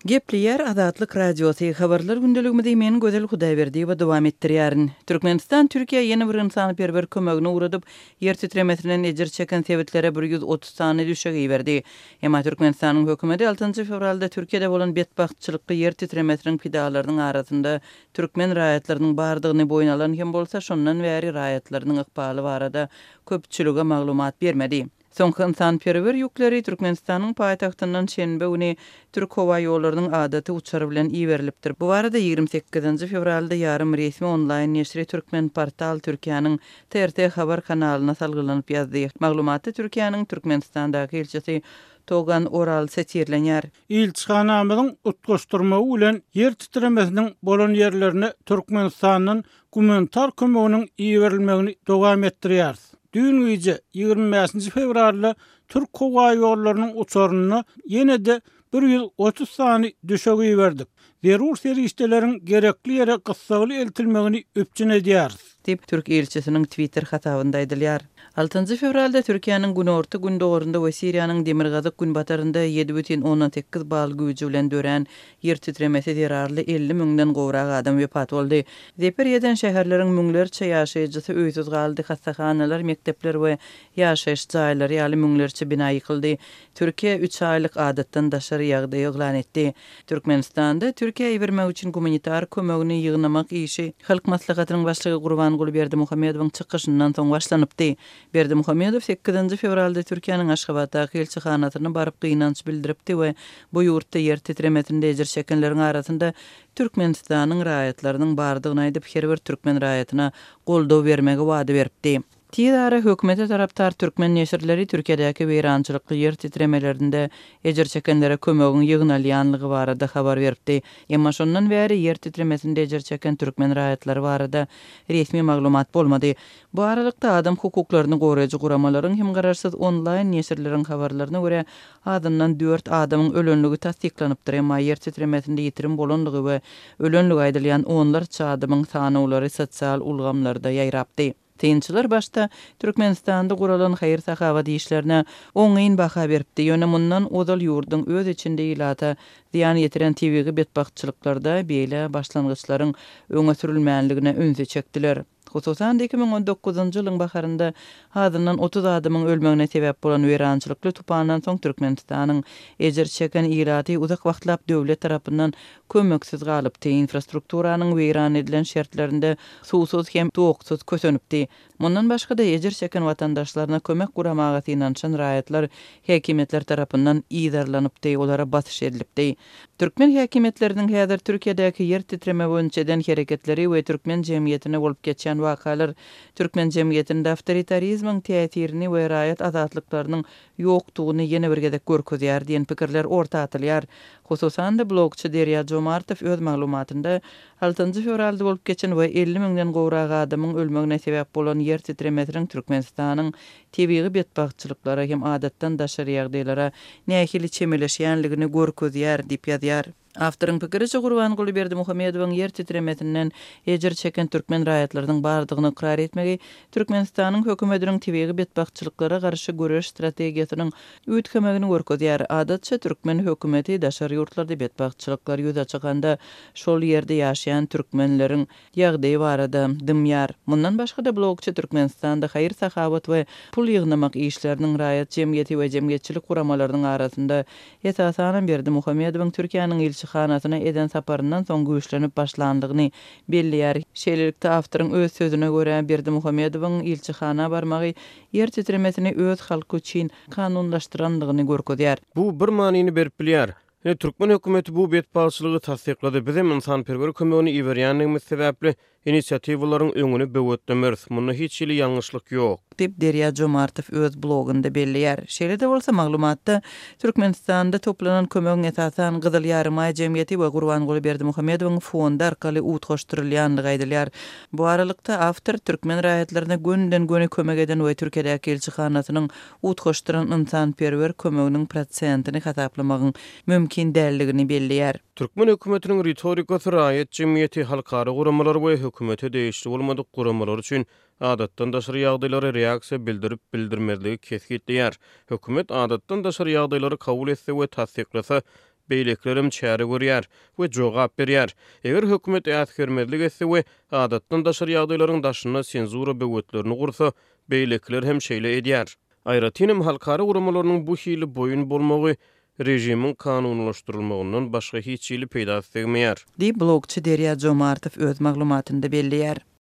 Gepleýär Azatlyk Radiosy, Habarlar gündeligimizi men Gözel Hudaýberdiýewa dowam etdirýärin. Türkmenistan Türkiýä ýene bir ynsanperwer kömegini ugradyp, ýer titremesinden ejir çeken sebitlere bir ýüz otuz sany düşek iberdi. Emma Türkmenistanyň hökümeti altynjy fewralda Türkiýede bolan betbagtçylykly ýer titremesiniň pidalarynyň arasynda türkmen raýatlarynyň bardygyny boýun alan hem bolsa şondan bäri raýatlarynyň ykbaly barada köpçülige maglumat bermedi. Soňky ynsanperwer ýükleri Türkmenistanyň paýtagtyndan şenbe güni Türk howa ýollarynyň adaty uçary bilen iberilipdir. Bu barada ýigrimi sekizinji fewralda ýarym resmi onlaýn neşri Türkmenportal Türkiýäniň TRT habar kanalyna salgylanyp ýazdy. Maglumatda Türkiýäniň Türkmenistandaky ilçisi Togan Oral setirlenýär. Ilçihanamyzyň utgaşdyrmagy bilen ýer titremesiniň bolan ýerlerine Türkmenistandan gumanitar kömeginiň iberilmegini dowam etdirýäris. Düýn gije, ýigrimi bäşinji fewralda Türkhowaýollarynyň uçaryna ýene-de bir ýüz otuz sany düşek iberdik. Zerur serişdeleriň gerekli ýere gyssagly eltilmegini üpjün edýäris. diýip, türk ilçisiniň Twitter hasabynda aýdylýar. Altynjy fewralda Türkiýäniň günorta-gündogarynda we Siriýanyň demirgazyk-günbatarynda ýedi bütin ondan sekiz bal güýji bilen dörän Ýer titremesi zerarly elli müňden gowrak adam wepat boldy. Zeper ýeden şäherleriň müňlerçe ýaşaýjysy öýsüz galdy, hassahanalar, mekdepler we ýaşaýyş jaýlary ýaly müňlerçe bina ýykyldy. Türkiýe üç aýlyk adatdan daşary ýagdaý yglan etdi. Türkmenistanda Türkiýä ibermek üçin gumanitar kömegini ýygnamak işi Halk Maslahatynyň Başlygy Gurbanguly Berdimuhamedowyň çykyşyndan soň başlanypdy. Berdimuhamedow sekizinji fewralda Türkiýäniň Aşgabatdaky ilçihanasyna baryp gynanç bildiripdi we bu ýurtda ýer titremesinde ejir çekenleriň arasynda Türkmenistanyň raýatlarynyň bardygyny aýdyp her bir türkmen raýatyna goldaw bermegi wada beripdi. Tiz ara hökümete tarapdar türkmen neşirleri Türkiýedäki weýrançylykly ýer titremelerinde ejir çekenlere kömegiň ýygnalýanlygy barada habar beripdi, emma şondan bäri ýer titremesinde ejir çeken türkmen raýatlary barada resmi maglumat bolmady. Bu aralykda, adam hukuklaryny goraýjy guramalaryň hem garaşsyz onlaýn neşirleriň habarlaryna görä, azyndan dört adamyň ölenligi tassyklanypdyr, emma ýer titremesinde ýitirim bolandygy we ölenligi aýdylýan onlarça adamyň sanawlary sosial ulgamlarda ýaýrapdy. Synçylar başda Türkmenistanda guralan haýyr-sahawat işlerine oňyn baha beripdi, ýöne mundan ozal ýurduň öz içinde ilata zyýan ýetiren tebigy betbagtçylyklarda beýle başlangyçlaryň öňe sürülmänligine ünsi çekdiler. Hususan-da, iki müň on dokuzynjy ýylyň baharynda azyndan otuz adamyň ölmegine sebäp bolan weýrançylykly tupandan soň Türkmenistanyň ejir çeken ilaty uzak wagtlap döwlet tarapyndan kömeksiz galypdy, infrastrukturanyň weýran edilen şertlerinde suwsuz hem dogsuz kösenipdi. Mundan başga-da, ejir çeken watandaşlaryna kömek guramaga synanyşan raýatlar häkimiýetler tarapyndan yzarlanypdy, olara basyş edilipdi. Türkmen häkimiýetleriniň häzir Türkiýedäki ýer titreme boýunça eden hereketleri we türkmen jemgyýetinde bolup geçýän wakalar, türkmen jemgyýetinde awtoritarizmiň täsirini we raýat azatlyklarynyň ýokdugyny ýene bir gezek görkezýär diýen pikirler orta atylýar. Hususan-da, blogçy Derýa Jomartow öz maglumatynda altynjy fewralda bolup geçen we elli müňden gowrak adamyň ölmegine sebäp bolan ýer titremesiniň Türkmenistanyň tebigy betbagtçylyklara hem adatdan daşary ýagdaýlara nähili çemeleşýänligini görkezýär diýip ýazýar. Awtoryň pikiriçe, Gurbanguly Berdimuhamedowyň ýer titremesinden ejir çeken türkmen raýatlarynyň bardygyny ykrar etmegi Türkmenistanyň hökümetiniň tebigy betbagtçylyklara garşy göreş strategiýasynyň üýtgemegini görkezýär. Adatça, türkmen hökümeti daşary ýurtlarda betbagtçylyklar ýüze çykanda şol ýerde ýaşaýan türkmenleriň ýagdaýy barada dymýar. Mundan başga-da blogçy Türkmenistanda haýyr-sahawat we pul ýygnamak işleriniň raýat jemgyýeti we jemgyýetçilik guramalarynyň arasynda, esasanam Berdimuhamedowyň Türkiýäniň ilçihanasyna eden saparyndan soň güýçlenip başlandygyny belleýär. Şeýlelikde, awtoryň öz sözüne görä, Berdimuhamedowyň ilçihana barmagy ýer titremesini öz halky üçin kanunlaşdyrandygyny görkezýär. Bu bir manyny berip bilýär. Ine, türkmen hökümeti bu betbagtçylygy tassyklady. Bizem ynsanperwer kömegini iberýändigimiz sebäpli inisiatiwalaryň öňüni böwetlemeris. Munda hiç hili ýalňyşlyk ýok. Diýip, Derýa Jomartow öz blogynda belleýär. Şeýle-de bolsa, maglumatda Türkmenistanda toplanan kömegiň esasan Gyzyl Ýarymaý jemgyýeti we Gurbanguly Berdimuhamedowyň fondy arkaly utgaşdyrylýandygy aýdylýar. Bu aralykda, awtor türkmen raýatlaryna gönüden-göni kömek eden we Türkiýedäki ilçihanasynyň utgaşdyran ynsanperwer kömeginiň prosentini hasaplamagyň mümkin däldigini belleýär. Türkmen hökümetiniň ritorikasy raýat jemgyýeti, halkara guramalary we hökümete degişli bolmadyk guramalar üçin adatdan daşary ýagdaýlara reaksiýa bildirip-bildirmezligi kesgitleýär. Hökümet adatdan daşary ýagdaýlary kabul etse we tassyklasa, beýlekiler hem çäre görýär we jogap berýär. Eger hökümet äsgermezlik etse we adatdan daşary ýagdaýlaryň daşynda senzura böwetlerini gursa, Beýlekiler hem şeýle edýär. Aýratyn hem halkara guramalarynyň bu hili boýun bolmagy režimiň kanunylaşdyrylmagyndan başga hiç hili peýdasy degmeýär. Diýip, blogçy Derýa Jomartow öz maglumatynda belleýär.